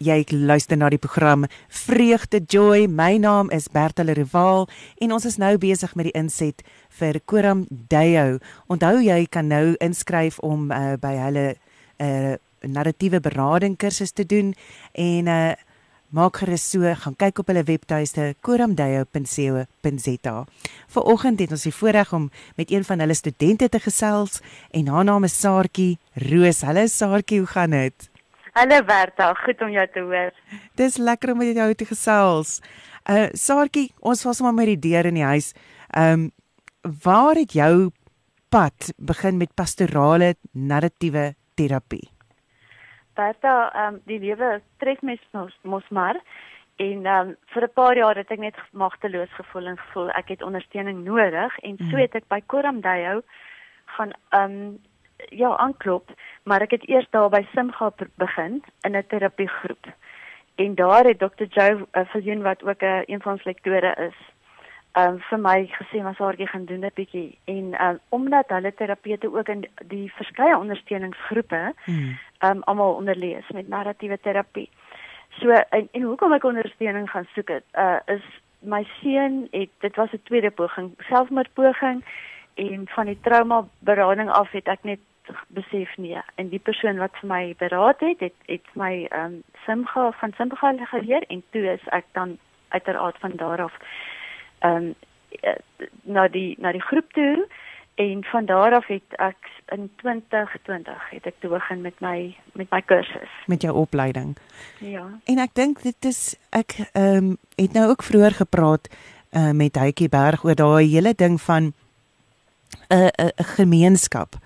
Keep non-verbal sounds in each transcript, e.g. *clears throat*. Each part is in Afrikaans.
jy luister na die program Vreugde Joy. My naam is Bertha Rival en ons is nou besig met die inset vir Koram Deo. Onthou jy kan nou inskryf om uh, by hulle 'n uh, narratiewe berading kursus te doen en uh, maak gerus so gaan kyk op hulle webtuiste koramdeo.co.za. Vanoggend het ons die voorreg om met een van hulle studente te gesels en haar naam is Saartjie Roos. Hallo Saartjie, hoe gaan dit? Hallo Bertha, goed om jou te hoor. Dis lekker om met jou te gesels. Uh Saartjie, ons was maar met die deur in die huis. Um, waar het jou pad begin met pastorale narratiewe terapie? Bertha, ehm um, die lewe tref mens mos, mos maar en ehm um, vir 'n paar jaar het ek net magteloos gevoel en gevoel ek het ondersteuning nodig en so mm. het ek by Koramdayo gaan ehm um, ja, aanklop, maar ek het eers daar by Simga begin in 'n terapiegroep. En daar het Dr. Joe uh, Viljoen wat ook 'n uh, een van ons lektore is, um, vir my gesê maar Saartjie gaan doen 'n bietjie en um, omdat hulle terapeute ook in die verskeie ondersteuningsgroepe hmm. um almal onderlees met narratiewe terapie. So en, en hoekom ek ondersteuning gaan soek het, uh, is my seun het dit was 'n tweede poging, selfmoordpoging en van die trauma berading af het ek net besef nee en die persoon wat vir my beraad het het het my ehm um, simga van simga geleer en toe is ek dan uiteraard van daar af ehm um, na die na die groep toe en van daar af het ek in 2020 het ek toe begin met my met my kursus met jou opleiding. Ja. En ek dink dit is ek ehm um, het nou ook vroeër gepraat uh, met Heitjie Berg oor daai hele ding van 'n 'n gemeenskap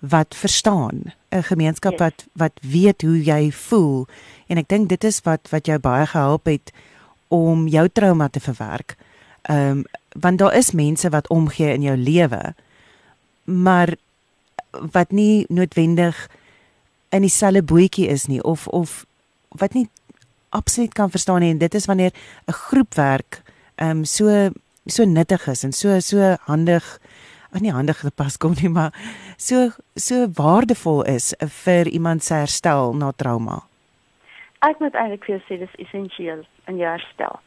wat verstaan, 'n gemeenskap yes. wat wat weet hoe jy voel. En ek dink dit is wat wat jou baie gehelp het om jou trauma te verwerk. Ehm um, want daar is mense wat omgee in jou lewe, maar wat nie noodwendig in dieselfde bootjie is nie of of wat nie absoluut kan verstaan nie en dit is wanneer 'n groep werk ehm um, so so nuttig is en so so handig ag nie handig gepas kom nie maar so so waardevol is vir iemand se herstel na trauma. Ek moet eintlik vir jou sê dis essensieel in jou herstel.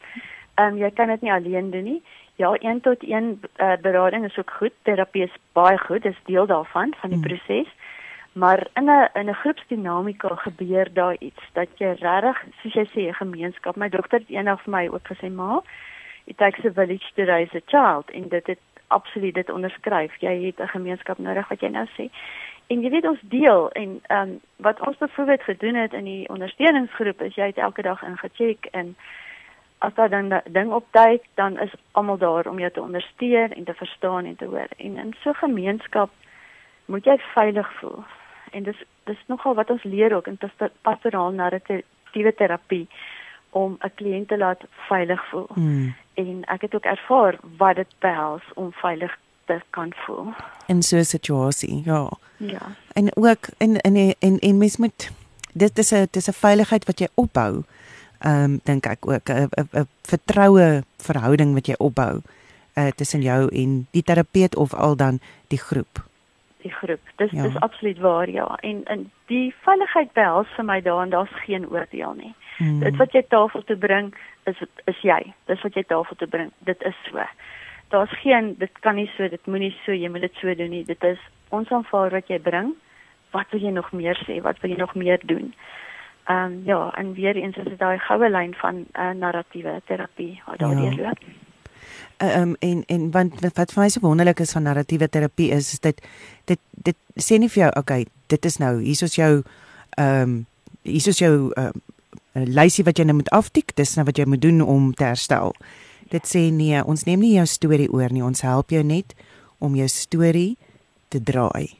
Ehm um, jy kan dit nie alleen doen nie. Ja, 1 tot 1 uh, eh, berading is ook goed. Terapie is baie goed. Dis deel daarvan van die hmm. proses. Maar in 'n in 'n groepsdinamika gebeur daar iets dat jy regtig, soos jy sê, 'n gemeenskap. My dogter het eendag vir my ook gesê, "Ma, it takes a village to raise a child." En dit het absoluut dit onderskryf. Jy het 'n gemeenskap nodig wat jy nou sê. En jy weet ons deel en ehm um, wat ons byvoorbeeld gedoen het in die ondersteuningsgroep is jy het elke dag ingecheck en as daar dan ding opduik, dan is almal daar om jou te ondersteun en te verstaan en te hoor. En in so 'n gemeenskap moet jy veilig voel. En dis dis nogal wat ons leer ook in pastoraal narratiewe terapie om 'n kliënt te laat veilig voel. Hmm. En ek het ook ervaar wat dit behels om veilig te kan voel in so 'n situasie. Ja. Ja. En ook in in en en mens moet dit is 'n dis 'n veiligheid wat jy opbou ehm um, dink ek ook 'n 'n vertroue verhouding wat jy opbou uh tussen jou en die terapeut of al dan die groep. Die groep. Dis ja. dis absoluut waar ja. En in die veiligheid behels vir my daan daar's geen oordeel nie. Hmm. Dit wat jy tafel toe bring is is jy. Dis wat jy tafel toe bring. Dit is so. Daar's geen dit kan nie so, dit moenie so, jy moet dit so doen nie. Dit is ons aanvaar wat jy bring. Wat wil jy nog meer sê? Wat wil jy nog meer doen? Ehm um, ja, en weer eens is dit daai goue lyn van 'n uh, narratiewe terapie wat daar ja. loop. Ehm um, en en want wat vir my so wonderlik is van narratiewe terapie is, is dit dit dit sê nie vir jou okay, dit is nou hier is jou ehm um, hier is jou ehm um, lysie wat jy nou moet aftik, dis nou wat jy moet doen om te herstel. Dit sê nee, ons neem nie jou storie oor nie, ons help jou net om jou storie te draai.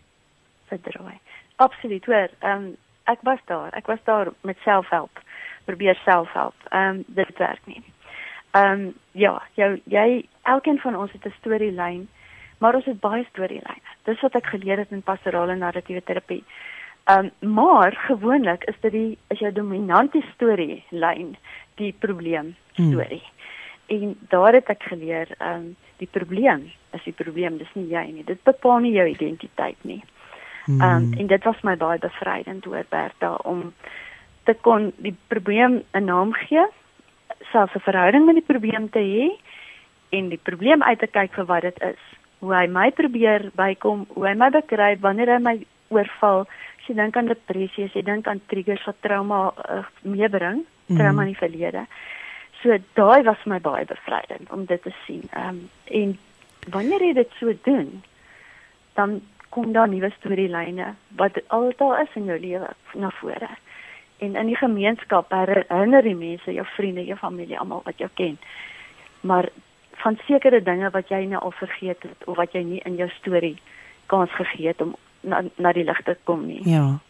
Te draai. Absoluut, hoor. Ehm um, ek was daar. Ek was daar met selfhelp. Probeer selfhelp. Ehm um, dit werk nie. Ehm um, ja, jou jy elkeen van ons het 'n storielyn, maar ons het baie storielyne. Dis wat ek geleer het in pastorale narratiewe terapie. Ehm um, maar gewoonlik is dit die is jou dominante storielyn die probleem storie. Hmm. En daar het ek geleer ehm um, die probleem is die probleem, dis nie jy nie. Dit bepaal nie jou identiteit nie. Ehm um, en dit was my baie bevrydend oor Bertha om te kon die probleem 'n naam gee, selfs 'n verhouding met die probleem te hê en die probleem uit te kyk vir wat dit is. Hoe hy my probeer bykom, hoe hy my bekruip wanneer hy my oorval. As jy dink aan depressie, as jy dink aan triggers wat trauma uh, meebring, trauma mm. in die verlede. So daai was my baie bevrydend om dit te sien. Ehm um, en wanneer jy dit so doen, dan kom daar nuwe storielyne wat altyd is in jou lewe na vore. En in die gemeenskap herinner die mense, jou vriende, jou familie, almal wat jou ken. Maar van sekere dinge wat jy nou al vergeet het of wat jy nie in jou storie kans gegee het om na na die lig te kom nie. Ja.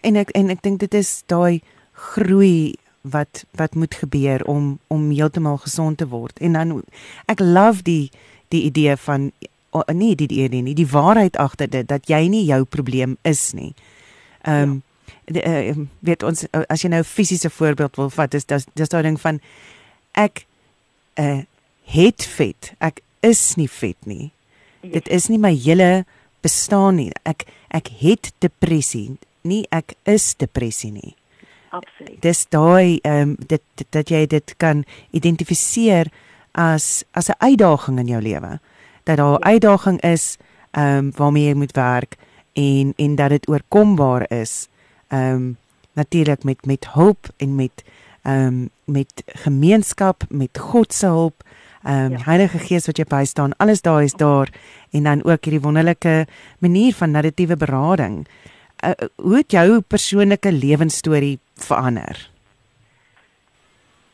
En ek en ek dink dit is daai groei wat wat moet gebeur om om heeltemal gesond te word. En dan ek love die die idee van oh, nee die idee nie, die waarheid agter dit dat jy nie jou probleem is nie. Ehm um, ja. uh, weet ons as jy nou 'n fisiese voorbeeld wil vat, is dis dis daai ding van ek uh het vet. Ek is nie vet nie. Ja. Dit is nie my hele bestaan nie. Ek ek het depressie, nie ek is depressie nie. Absoluut. Dis daai ehm um, dit, dit dat jy dit kan identifiseer as as 'n uitdaging in jou lewe. Dat daar 'n ja. uitdaging is ehm um, waarmee jy moet werk en en dat dit oorkombaar is. Ehm um, natuurlik met met hulp en met ehm um, met gemeenskap, met God se hulp. Ehm um, ja. Heilige Gees wat jou bystaan, alles daar is daar en dan ook hierdie wonderlike manier van narratiewe berading. Uh, hoe het jou persoonlike lewensstorie verander?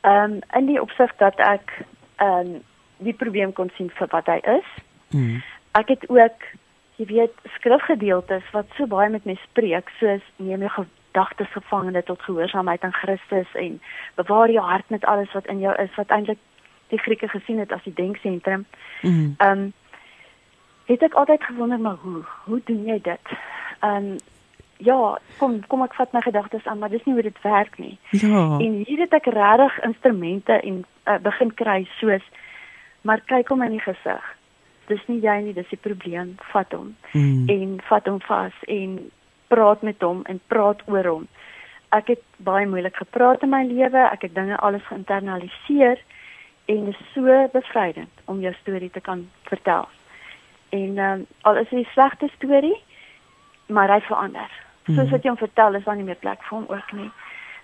Ehm um, in die opsig dat ek ehm um, die probleem kon sien vir wat hy is. Hmm. Ek het ook jy weet skrifgedeeltes wat so baie met my spreek soos neem jou gedagtes gevangene tot gehoorsaamheid aan Christus en bewaar jou hart met alles wat in jou is wat eintlik die Grieke gesien het as die denksentrum. Hmm. Ehm um, het ek altyd gewonder maar hoe hoe doen jy dit? Ehm um, ja, kom kom ek vat my gedagtes aan, maar dis nie hoe dit werk nie. Ja. En hier het ek regtig instrumente en uh, begin kry soos maar kyk hom in die gesig. Dis nie jy nie, dis die probleem. Vat hom mm. en vat hom vas en praat met hom en praat oor hom. Ek het baie moeilik gepraat in my lewe. Ek het dinge alles geïnternaliseer en dit is so bevrydend om jou storie te kan vertel. En ehm um, al is dit 'n slegte storie, maar hy verander soos wat jy hom vertel is daar nie meer plek vir hom ook nie.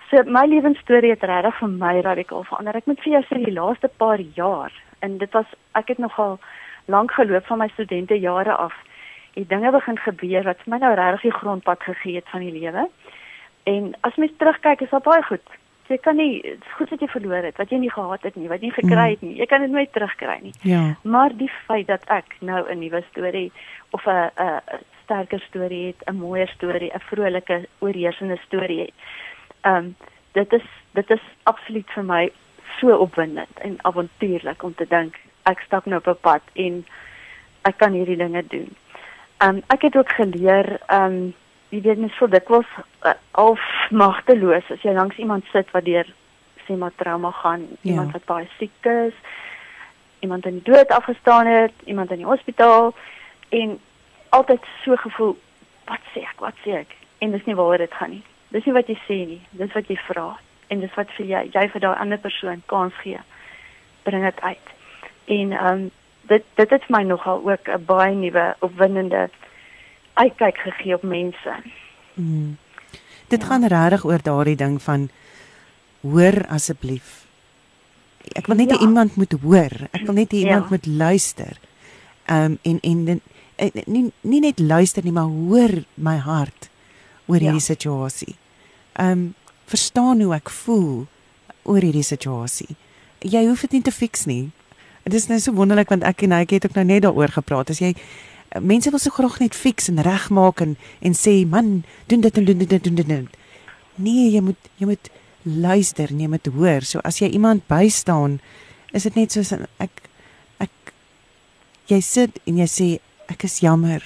So my lewensstorie het regtig vir my radikaal verander. Ek moet vir jou sê die laaste paar jaar en dit was ek het nogal lank geloop van my studente jare af. Die dinge begin gebeur wat vir my nou regtig die grondpad gegee het van die lewe. En as mens terugkyk is dit baie goed. Jy kan nie goed wat jy verloor het, wat jy nie gehad het nie, wat jy gekry het nie. Jy kan dit nooit terugkry nie. Ja. Maar die feit dat ek nou 'n nuwe storie of 'n 'n sterker storie het, 'n mooier storie, 'n vrolike oorheersende storie het. Ehm um, dit is dit is absoluut vir my so opwindend en avontuurlik om te dink ek stap nou op 'n pad en ek kan hierdie dinge doen. Ehm um, ek het ook geleer ehm um, jy weet mens voel dikwels uh, half magteloos as jy langs iemand sit wat deur sê maar trauma gaan, ja. iemand wat baie siek is, iemand in die dood afgestaan het, iemand in die hospitaal en altyd so gevoel wat sê ek wat sê ek? En dis nie waaroor dit gaan nie. Dis nie wat jy sê nie dis wat jy vra en dis wat vir jy jy vir daai ander persoon kans gee. Bring dit uit. En ehm um, dit dit het my nogal ook 'n baie nuwe opwindende uitkyk gegee op mense hmm. dit ja. gaan regtig oor daardie ding van hoor asseblief ek wil net ja. iemand moet hoor ek wil net iemand ja. moet luister ehm um, en en Eh, nie nie net luister nie, maar hoor my hart oor hierdie ja. situasie. Ehm um, verstaan hoe ek voel oor hierdie situasie. Jy hoef dit nie te fix nie. Dit is net so wonderlik want ek en hy het ook nou net daaroor gepraat. As jy eh, mense wil so graag net fix en regmaak en en sê man, doen dit en doen dit en doen dit. Nee, jy moet jy moet luister, nee, moet hoor. So as jy iemand bystaan, is dit net soos ek ek jy sit en jy sê ek is jammer.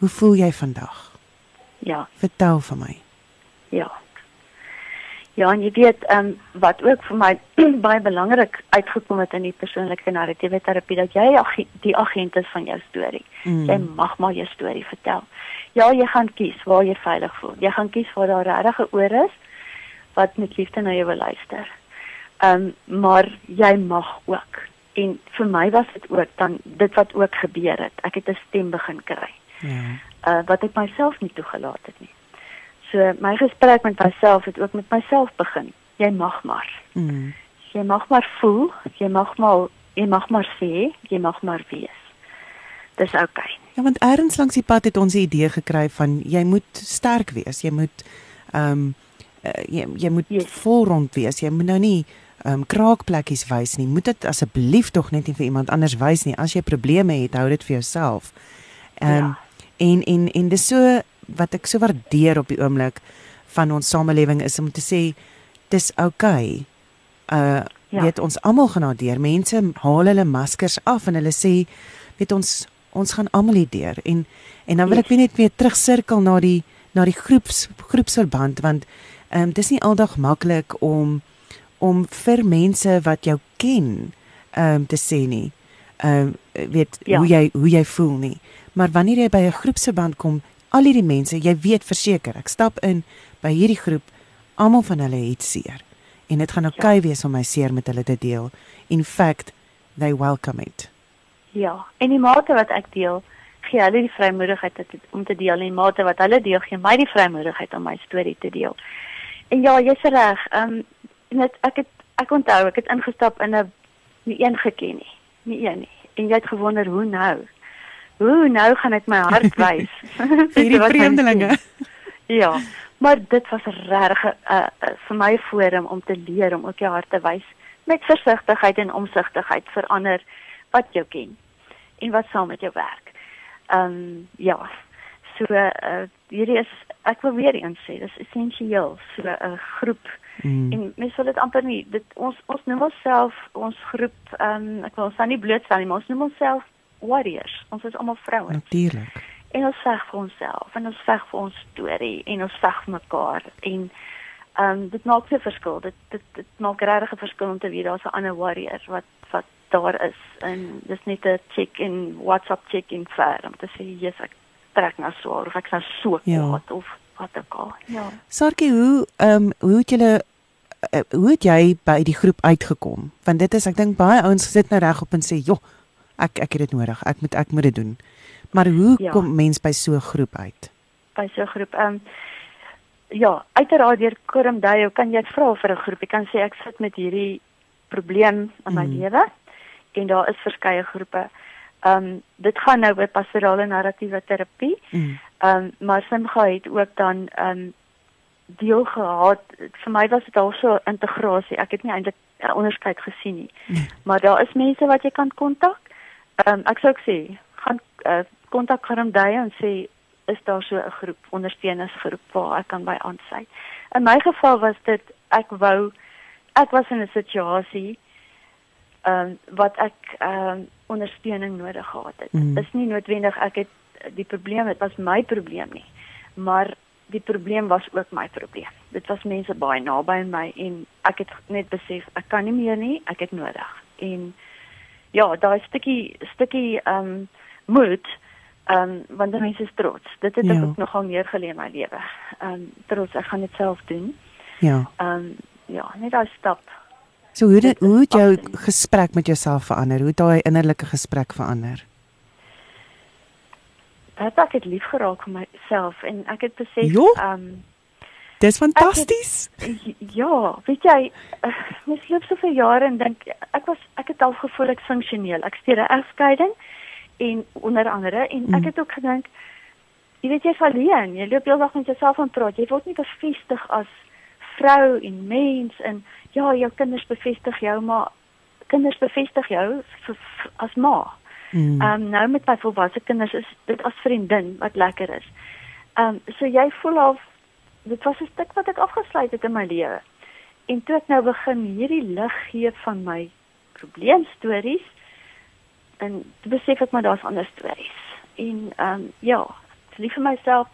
Hoe voel jy vandag? Ja. Vertel vir my. Ja. Ja, en jy weet, ehm um, wat ook vir my *clears throat* baie belangrik uitgekom het in die persoonlike narratiewe terapie dat jy ag die agent is van jou storie. Mm. Jy mag maar jou storie vertel. Ja, jy gaan kies waar jy veilig voel. Jy gaan kies waar daar regtig 'n oor is wat met liefde na jou wil luister. Ehm um, maar jy mag ook. En vir my was dit ook dan dit wat ook gebeur het. Ek het 'n stem begin kry. Ja. Uh wat ek myself nie toegelaat het nie. So my gesprek met myself het ook met myself begin. Jy mag maar. Mm. Jy mag maar voel, jy mag maar jy mag maar sê, jy mag maar wees. Dis oukei. Okay. Ja, want eers langs die pad het ons 'n idee gekry van jy moet sterk wees. Jy moet ehm um, uh, jy jy moet yes. volrond wees. Jy moet nou nie ehm um, kraakplekkies wys nie. Moet dit asseblief tog net nie vir iemand anders wys nie. As jy probleme het, hou dit vir jouself. Ehm um, ja. en en en dis so wat ek so waardeer op die oomblik van ons samelewing is om te sê dis oukei. Okay. Uh ja. weet ons almal gaan daardeur. Mense haal hulle maskers af en hulle sê weet ons ons gaan almal hier deur en en dan wil ek net weer terugsirkel na die na die groeps groepsverband want ehm um, dis nie aldag maklik om om vir mense wat jou ken ehm um, te sê nie. Ehm um, weet ja. hoe jy hoe jy voel nie. Maar wanneer jy by 'n groepsverband kom, al hierdie mense, jy weet verseker, ek stap in by hierdie groep, almal van hulle het seer. En dit gaan oukei okay ja. wees om my seer met hulle te deel. In fact, they welcome it. Ja, en die mate wat ek deel, gee hulle die vrymoedigheid om te deel en die mate wat hulle deel, gee my die vrymoedigheid om my storie te deel. En ja, jy's reg. Ehm um, net ek het ek onthou ek het ingestap in 'n nie een geken nie, nie een nie. En jy het gewonder hoe nou? Hoe nou gaan ek my hart *laughs* wys vir die *laughs* vreemdelinge? ja, maar dit was regtig 'n uh, uh, vir my forum om te leer om ook jou hart te wys met versigtigheid en omsigtigheid vir ander wat jou ken en wat saam met jou werk. Ehm um, ja. So uh, hierdie is ek wil weer eens sê, dis essensieel so 'n uh, groep mm. en mens wil dit amper nie dit ons ons noem onsself ons groep ehm um, ek wil ons nie blootstel nie, maar ons noem onsself warriors. Ons is almal vrouens. Natuurlik. En ons veg vir onsself en ons veg vir ons storie en ons veg vir mekaar en ehm um, dit maak 'n verskil. Dit dit dit maak regtig 'n verskil om te weet daar's 'n ander warrior wat wat daar is en dis net 'n check in WhatsApp check in vir om te sê jy's ek trek nou swaar of ek nou so ja. kwaad of wat ook al. Ja. Sarkie, hoe ehm um, hoe het julle uh, hoe het jy by die groep uitgekom? Want dit is ek dink baie ouens gesit nou reg op en sê, "Joh, ek ek het dit nodig. Ek moet ek moet dit doen." Maar hoe ja. kom mens by so 'n groep uit? By so 'n groep ehm um, Ja, uiteraard deur Kurum Dayo kan jy vra vir 'n groep. Jy kan sê ek sit met hierdie probleem in my mm. lewe en daar is verskeie groepe. Ehm um, dit gaan nou oor pastorale narratiewe terapie. Mm. Ehm mm. um, maar Simga het ook dan ehm um, deel gehad. Vir my was dit also integrasie. Ek het nie eintlik 'n onderskeid gesien nie. Mm. Maar daar is mense wat jy kan kontak. Ehm um, ek sou ook sê gaan uh, kontak Karim Day en sê is daar so 'n groep ondersteuningsgroep waar ek kan by aansluit. In my geval was dit ek wou ek was in 'n situasie ehm um, wat ek ehm um, ondersteuning nodig gehad het. Mm. is nie noodwendig ek het die probleem, dit was my probleem nie. Maar die probleem was ook my probleem. Dit was mense baie naby aan my en ek het net besef ek kan nie meer nie, ek het nodig. En ja, daai stukkie stukkie ehm um, moed ehm um, want die mense is trots. Dit het ja. ek ook nogal neergelê in my lewe. Ehm um, trots ek gaan dit self doen. Ja. Ehm um, ja, net daai stap So hoe dit, hoe het jou gesprek met jouself verander? Hoe het daai innerlike gesprek verander? Ek het lief geraak vir myself en ek het besef ehm um, Dis fantasties. Ja, weet jy, uh, mens loop so vir jare en dink ek was ek het al gevoel ek funksioneel. Ek stuur 'n egskeiding en onder andere en ek mm. het ook gedink jy weet jy's alleen. Jy loop heeldag met jouself aan praat. Jy word nie bevestig as vrou en mens en ja, jou kinders bevestig jou, maar kinders bevestig jou as ma. Hmm. Ehm mm. um, nou met my volwasse kinders is dit as vriendin wat lekker is. Ehm um, so jy voel al dit was 'n stuk wat ek afgesluit het in my lewe. En toe ek nou begin hierdie lig gee van my probleemstories en toe besef ek maar daar's ander stories. En ehm um, ja, lief vir myself.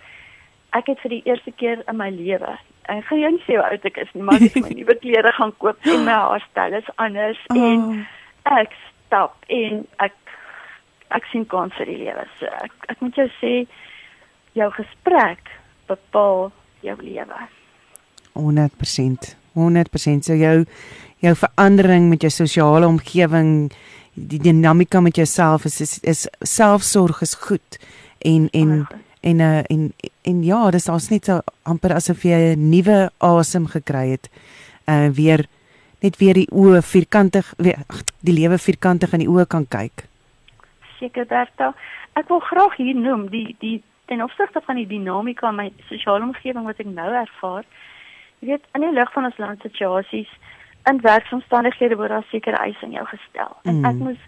Ek het vir die eerste keer in my lewe ek gaan jou nie sê hoe oud ek is nie, maar ek het my *laughs* nuwe klere gaan koop en my haarstyl is anders oh. en ek stap en ek ek sien kans vir die lewe. So ek ek moet jou sê jou gesprek bepaal jou lewe. 100%. 100% so jou jou verandering met jou sosiale omgewing, die dinamika met jouself is is, is selfsorg is goed en en en uh, en en ja, dis daar's net so amper asof jy 'n nuwe asem gekry het. Uh weer net weer die oë vierkantig weer, die lewe vierkantig in die oë kan kyk. Seker Berta. Ek wil graag hier noem die die ten opsigte van die dinamika in my sosiale omgewing wat ek nou ervaar. Jy weet, in die lig van ons land situasies in werksomstandighede word daar sekere eise aan jou gestel. En ek mm. moes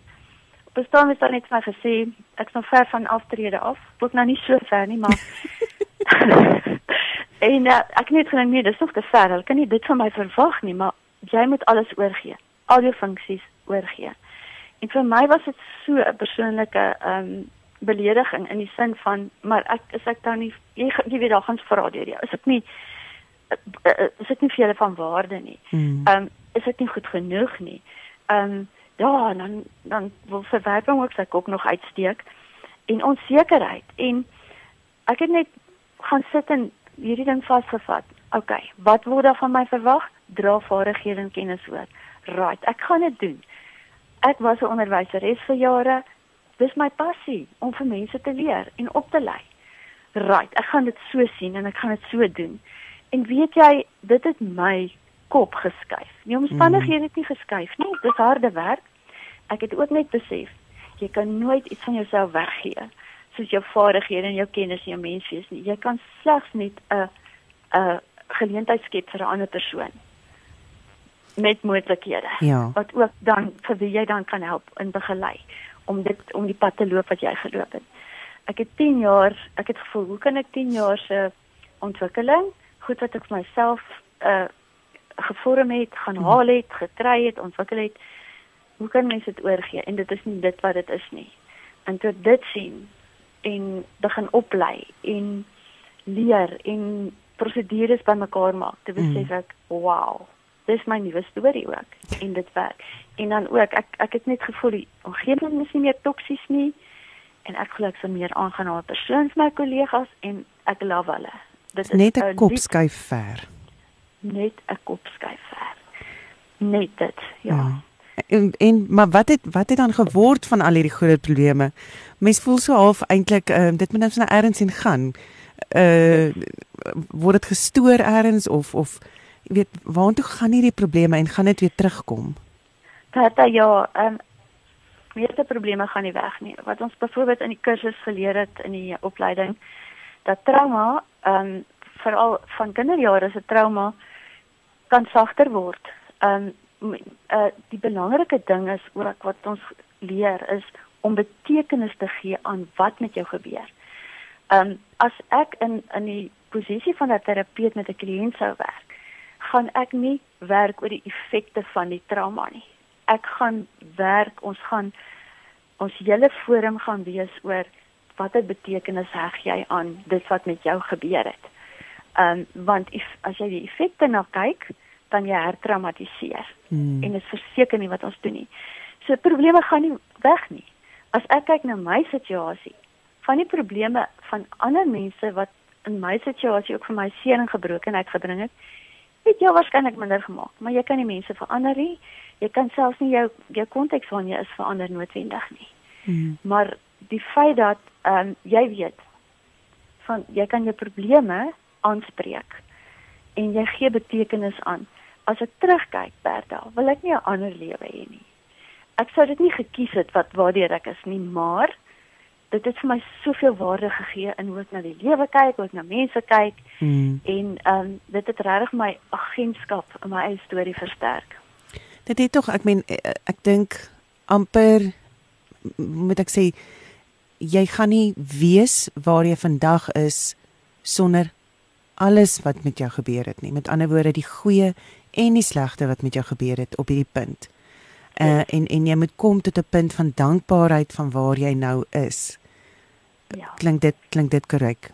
bestaan het dan net maar gesê ek's nog ver van aftrede af. Ook nou nie so ver nie, maar *laughs* *laughs* en uh, ek net gedink nee, dis nog te ver. Hulle kan nie dit van my verwag nie, maar jy moet alles oorgee. Al jou funksies oorgee. En vir my was dit so 'n persoonlike ehm um, belediging in die sin van maar ek is ek dan nie jy, jy weet daar gaan vra deur jou. Is ek nie is dit nie vir julle van waarde nie. Hmm. Ehm um, is dit nie goed genoeg nie. Ehm um, ja, dan dan wil verwerping ook sy kop nog uitsteek en onsekerheid en ek het net gaan sit en hierdie ding vasgevat. OK, wat word daar van my verwag? Dra vaardighede en kennis oor. Right, ek gaan dit doen. Ek was 'n onderwyseres vir jare. Dis my passie om vir mense te leer en op te lei. Right, ek gaan dit so sien en ek gaan dit so doen. En weet jy, dit het my kop geskuif. Die omstandighede het nie geskuif nie. Dis harde werk. Ek het ook net besef jy kan nooit iets van jouself weggee soos jou vaardighede en jou kennis en jou menswees nie. Jy kan slegs net 'n 'n geleentheid skep vir 'n ander persoon met moontlikhede. Ja. Wat ook dan vir wie jy dan kan help en begelei om dit om die pad te loop wat jy geloop het. Ek het 10 jaar, ek het gevoel, hoe kan ek 10 jaar se ontwikkeling, goed wat ek myself uh gevorm het, gaan mhm. haal het, gekry het, ontwikkel het. Hoe kan mens dit oorgee? En dit is nie dit wat dit is nie. En toe dit sien en begin oplei en leer en prosedures bymekaar maak, te besef mm. ek, wow, dis my nuwe storie ook en dit werk. En dan ook ek ek het net gevoel die omgewing is nie meer toksies nie en ek glo ek sal meer aangenaam persoon vir my kollegas en ek love hulle. Dit is net 'n kopskuif ver net 'n kop skuif ver. Net dit, ja. ja. En en maar wat het wat het dan geword van al hierdie groot probleme? Mens voel so half eintlik uh, dit moet nou so na ergens in gaan. Uh word dit gestoor ergens of of weet waartoe gaan hierdie probleme en gaan dit weer terugkom? Tata ja, ehm um, meeste probleme gaan nie weg nie. Wat ons byvoorbeeld in die kursus geleer het in die opleiding dat trauma ehm um, veral van kinderjare se trauma kan sagter word. Ehm um, uh, die belangrike ding is ook wat ons leer is om betekenis te gee aan wat met jou gebeur. Ehm um, as ek in in die posisie van 'n terapeut met 'n kliënt sou werk, gaan ek nie werk oor die effekte van die trauma nie. Ek gaan werk, ons gaan ons hele forum gaan wees oor watter betekenis heg jy aan dit wat met jou gebeur het. Ehm um, want if, as jy die effekte na kyk, dan jy hertraumatiseer. Hmm. En dit is verseker nie wat ons doen nie. So probleme gaan nie weg nie. As ek kyk na my situasie, van die probleme van ander mense wat in my situasie ook vir my seën en gebrokenheid gebring het, het jou waarskynlik minder gemaak, maar jy kan nie mense verander nie. Jy kan selfs nie jou jou konteks van jy is verander noodwendig nie. Hmm. Maar die feit dat ehm um, jy weet van jy kan jou probleme aanspreek en jy gee betekenis aan. As ek terugkyk, Berta, wil ek nie 'n ander lewe hê nie. Ek sou dit nie gekies het wat waardeur ek is nie, maar dit het vir my soveel waarde gegee in hoe ek na die lewe kyk, hoe ek na mense kyk hmm. en ehm um, dit het regtig my agentskap in my eie storie versterk. Dit het tog, ek meen ek dink amper moet ek sê jy gaan nie weet waar jy vandag is sonder alles wat met jou gebeur het nie. Met ander woorde, die goeie en die slegte wat met jou gebeur het op hierdie punt. Uh en en jy moet kom tot 'n punt van dankbaarheid van waar jy nou is. Ja. Klink dit klink dit korrek?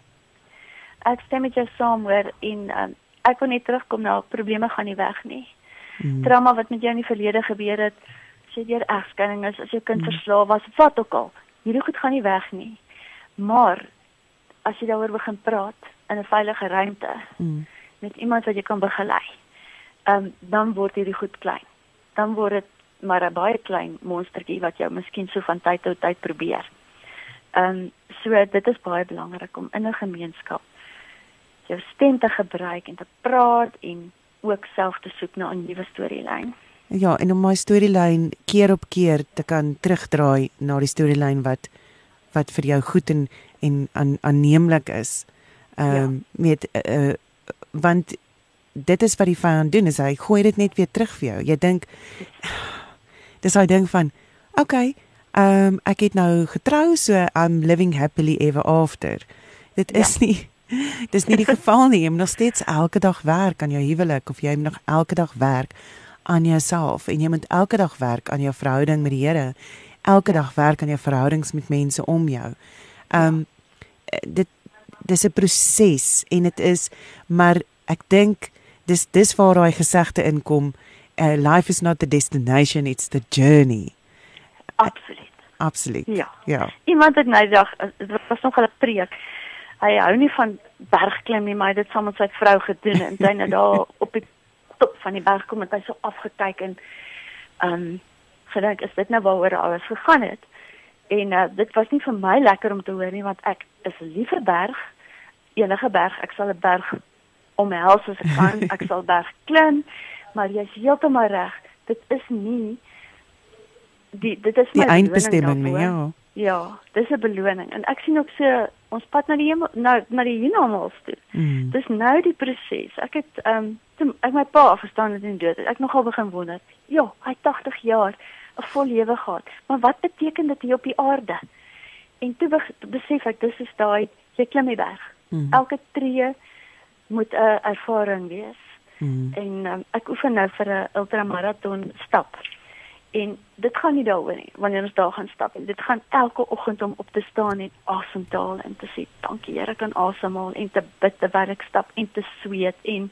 Ek stem met jou saam hoor en um, ek wil net terugkom na probleme gaan nie weg nie. Mm. Trauma wat met jou in die verlede gebeur het, as jy deur egskeiding is, as jou kind mm. verslaaf was, wat ook al, hierdie goed gaan nie weg nie. Maar as jy daaroor begin praat, in 'n veilige ruimte. Mm. met iemand wat jy kan begelei. Um, dan word hierdie goed klein. Dan word dit maar 'n baie klein monstertjie wat jou miskien so van tyd tot tyd probeer. Ehm um, so dit is baie belangrik om in 'n gemeenskap jou stem te gebruik en te praat en ook self te soek na 'n nuwe storielyn. Ja, en om my storielyn keer op keer te kan terugdraai na die storielyn wat wat vir jou goed en en aan aanneemlik is. Ehm um, ja. met uh, want dit is wat die vyand doen is hy gooi dit net weer terug vir jou. Jy dink dis hy dink van okay, ehm um, ek het nou getrou so I'm living happily ever after. Dit is ja. nie *laughs* dis nie die geval nie. Jy moet nog steeds elke dag werk aan jou huwelik of jy moet nog elke dag werk aan jouself en jy moet elke dag werk aan jou verhouding met die Here. Elke ja. dag werk aan jou verhoudings met mense om jou. Ehm um, dit dis 'n proses en dit is maar ek dink dis dis waar daai gesegde inkom uh, life is not the destination it's the journey. Absoluut. Absoluut. Ja. Ja. Iemand het nou dag dit was nog 'n preek. Hy hou nie van bergklim nie maar dit saam met sy vrou gedoen en hy net daar *laughs* op die top van die berg kom en hy so afgekyk en ehm um, gedink is dit nou waaroor alles gegaan het? En uh, dit was nie vir my lekker om te hoor nie want ek is liever berg. Enige berg ek sal 'n berg omhels as ek kan. *laughs* Ek sal berg klim maar jy's heeltemal reg. Dit is nie die dit is my eindbestemming nie ja. Ja dis 'n beloning. En ek sien ook so ons pad na die hemel nou na die hiernamaals toe. Mm. dis nou die proses. Ek het ehm um, ek my pa afgestaan het in dood. Ek nogal begin wonder. Ja hy 80 jaar 'n vol lewe gehad. Maar wat beteken dit hier op die aarde? En toe besef ek dis is daai jy klim die berg mm. elke tree moet 'n ervaring wees. Mm. En um, ek oefen nou vir 'n ultramaraton stap. En dit gaan nie daaroor nie wanneer ons daar gaan stap. Dit gaan elke oggend om op te staan en asem te haal en te sê dankie Here kan asemhaal en te bid terwyl ek stap en te sweet en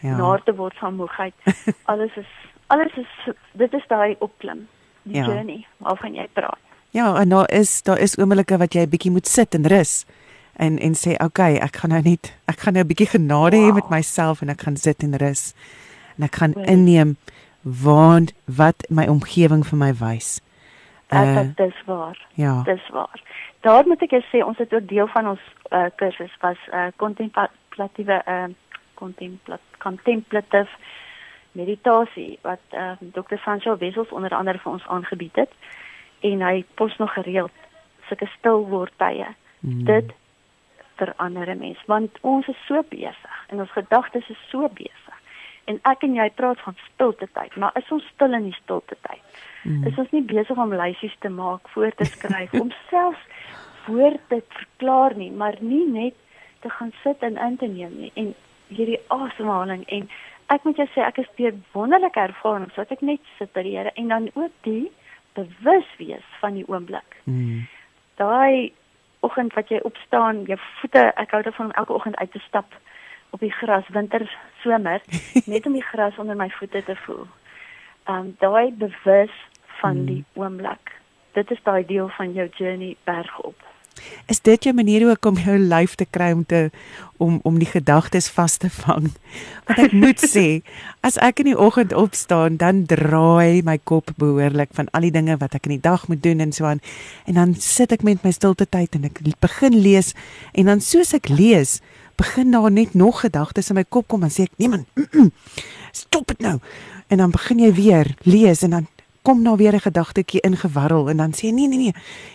ja. na te word van moegheid. *laughs* alles is alles is dit is daai opklim. Die ja. journey waarvan jy praat. Ja, en daar is daar is oomblikke wat jy bietjie moet sit en rus en en sê okay, ek gaan nou net ek gaan nou 'n bietjie genade hê wow. met myself en ek gaan sit en rus. En ek gaan inneem wat wat my omgewing vir my wys. Uh, dit is waar. Ja. Dis waar. Daar moet ek sê ons het ook deel van ons uh, kursus was uh, kontemplatiewe uh kontemplat contemplative meditasie wat uh, Dr. Sancho Wessels onder andere vir ons aangebied het en hy pos nog gereeld sulke stil word tye. Mm. Dit verander 'n mens want ons is so besig en ons gedagtes is so besig. En ek en jy praat van stilte tyd, maar is ons stil in die stilte tyd? Mm. Is ons nie besig om lysies te maak, voor te skryf, om *laughs* selfs woorde te verklaar nie, maar nie net te gaan sit en in te neem nie en hierdie asemhaling en ek moet jou sê ek is deur wonderlike ervarings wat ek net sit by die Here en dan ook die bewus wees van die oomblik. Mm. Daai oggend wat jy opstaan, jou voete, ek hou daarvan om elke oggend uit te stap op die gras, winter, somer, *laughs* net om die gras onder my voete te voel. Um daai bewus van hmm. die oomblik. Dit is daai deel van jou journey bergop. Is dit jou manier ook om jou lyf te kry om te om om die gedagtes vas te vang? Want ek moet sê, as ek in die oggend opstaan, dan draai my kop behoorlik van al die dinge wat ek in die dag moet doen en so aan. En dan sit ek met my stilte tyd en ek begin lees en dan soos ek lees, begin daar net nog gedagtes in my kop kom en sê ek, "Nee man, *clears throat* stop dit nou." En dan begin jy weer lees en dan kom daar weer 'n gedagtetjie ingewarrel en dan sê "Nee nee nee.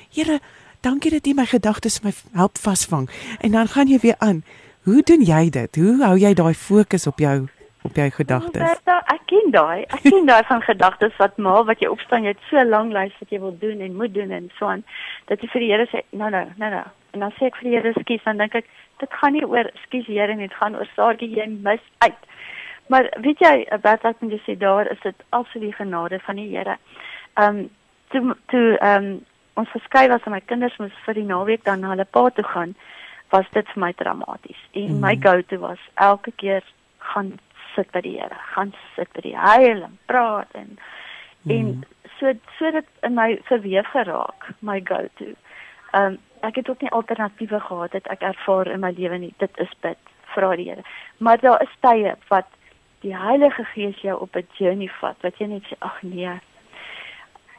Here, dankie dat jy my gedagtes my help vasvang. En dan gaan jy weer aan. Hoe doen jy dit? Hoe hou jy daai fokus op jou op jou gedagtes? Roberta, ek ken daai. Ek ken daai van gedagtes wat maal wat jy opstaan, jy het so lank lys wat jy wil doen en moet doen en so aan. Dat jy vir die Here sê, "Nou nou, nou nou." En dan sê ek vir die Here, "Skus," dan dink ek, dit gaan nie oor skus Here nie, dit gaan oor saartjie jy mis uit. Maar weet jy, wat ek moet sê daar is dit absoluut genade van die Here. Ehm um, toe toe ehm um, ons geskei was en my kinders moes vir die naweek dan na hulle pa toe gaan, was dit vir my dramaties. En mm. my go-to was elke keer gaan sit by die Here, gaan sit by die huil en praat en mm. en so so dit in my verweef geraak, my go-to. Ehm um, ek het ook nie alternatiewe gehad het ek ervaar in my lewe nie. Dit is bid vra die Here. Maar daar is tye wat die Heilige Gees jou op 'n journey vat wat jy net sê ag nee.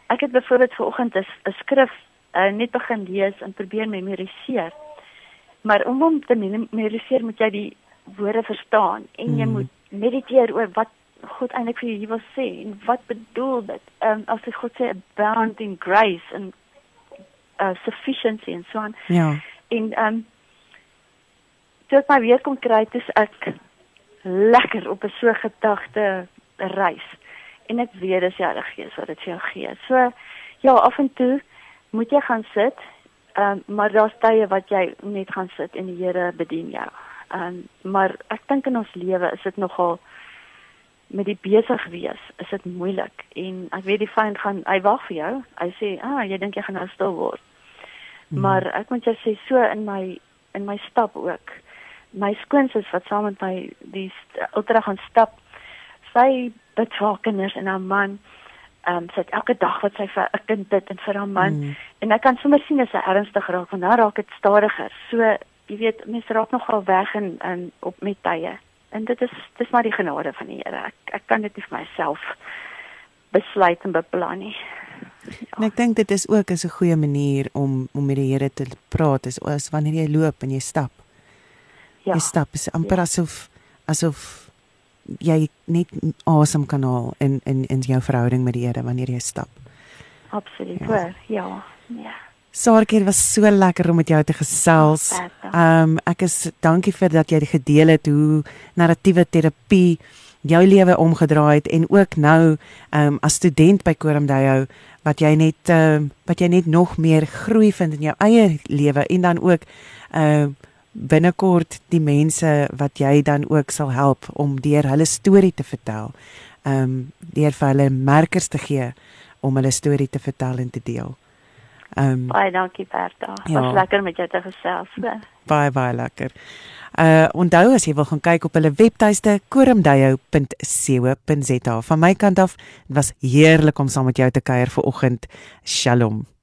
Ek het byvoorbeeld vanoggend 'n skrif uh, net begin lees en probeer memoriseer. Maar om hom te memoriseer moet jy die woorde verstaan en jy mm. moet mediteer oor wat God eintlik vir jou wil sê en wat bedoel dit? Ehm um, as dit God sê abound in grace and uh, sufficiency en so aan. Ja. En ehm um, toe ek my weer kon kry, dis ek lekker op 'n so gedagte reis. En ek weet dis die Heilige Gees wat dit vir jou gee. So ja, af en toe moet jy gaan sit. Ehm um, maar daar's tye wat jy net gaan sit en die Here bedien jou. Ehm um, maar ek dink in ons lewe is dit nogal met die besig wees, is dit moeilik en ek weet die vyand gaan hy wag vir jou. Hy sê, "Ah, jy dink jy gaan nou stil word." Hmm. Maar ek moet jou sê so in my in my stap ook. My skoonsis wat saam met my die ultra gaan stap, sy bid vir kinders en haar man. Ehm um, sy het elke dag wat sy vir 'n kind dit en vir haar man hmm. en ek kan sommer sien as sy ernstig raak, want dan raak dit stadiger. So, jy weet, mense raak nogal weg in in op met tye en dit is dis maar die genade van die Here. Ek ek kan dit nie vir myself besluit en beplan nie. Ja. En ek dink dit is ook 'n goeie manier om om met die Here te praat is as wanneer jy loop en jy stap. Ja. Jy stap is amper ja. asof asof jy net awesome kan haal in in in jou verhouding met die Here wanneer jy stap. Absoluut. Ja. Ja. ja. Saartjie, dit was so lekker om met jou te gesels. Ehm um, ek is dankie vir dat jy gedeel het hoe narratiewe terapie jou lewe omgedraai het en ook nou ehm um, as student by Koramdayo wat jy net ehm uh, wat jy net nog meer groei vind in jou eie lewe en dan ook ehm uh, binnekort die mense wat jy dan ook sal help om deur hulle storie te vertel. Ehm um, deur vir hulle merkers te gee om hulle storie te vertel en te deel. Ehm um, baie dankie Berta. Ja. Was lekker met jou te gesels. Baie baie lekker. Uh onthou as jy wil gaan kyk op hulle webtuiste koramdayo.co.za. Van my kant af, dit was heerlik om saam met jou te kuier vir oggend. Shalom.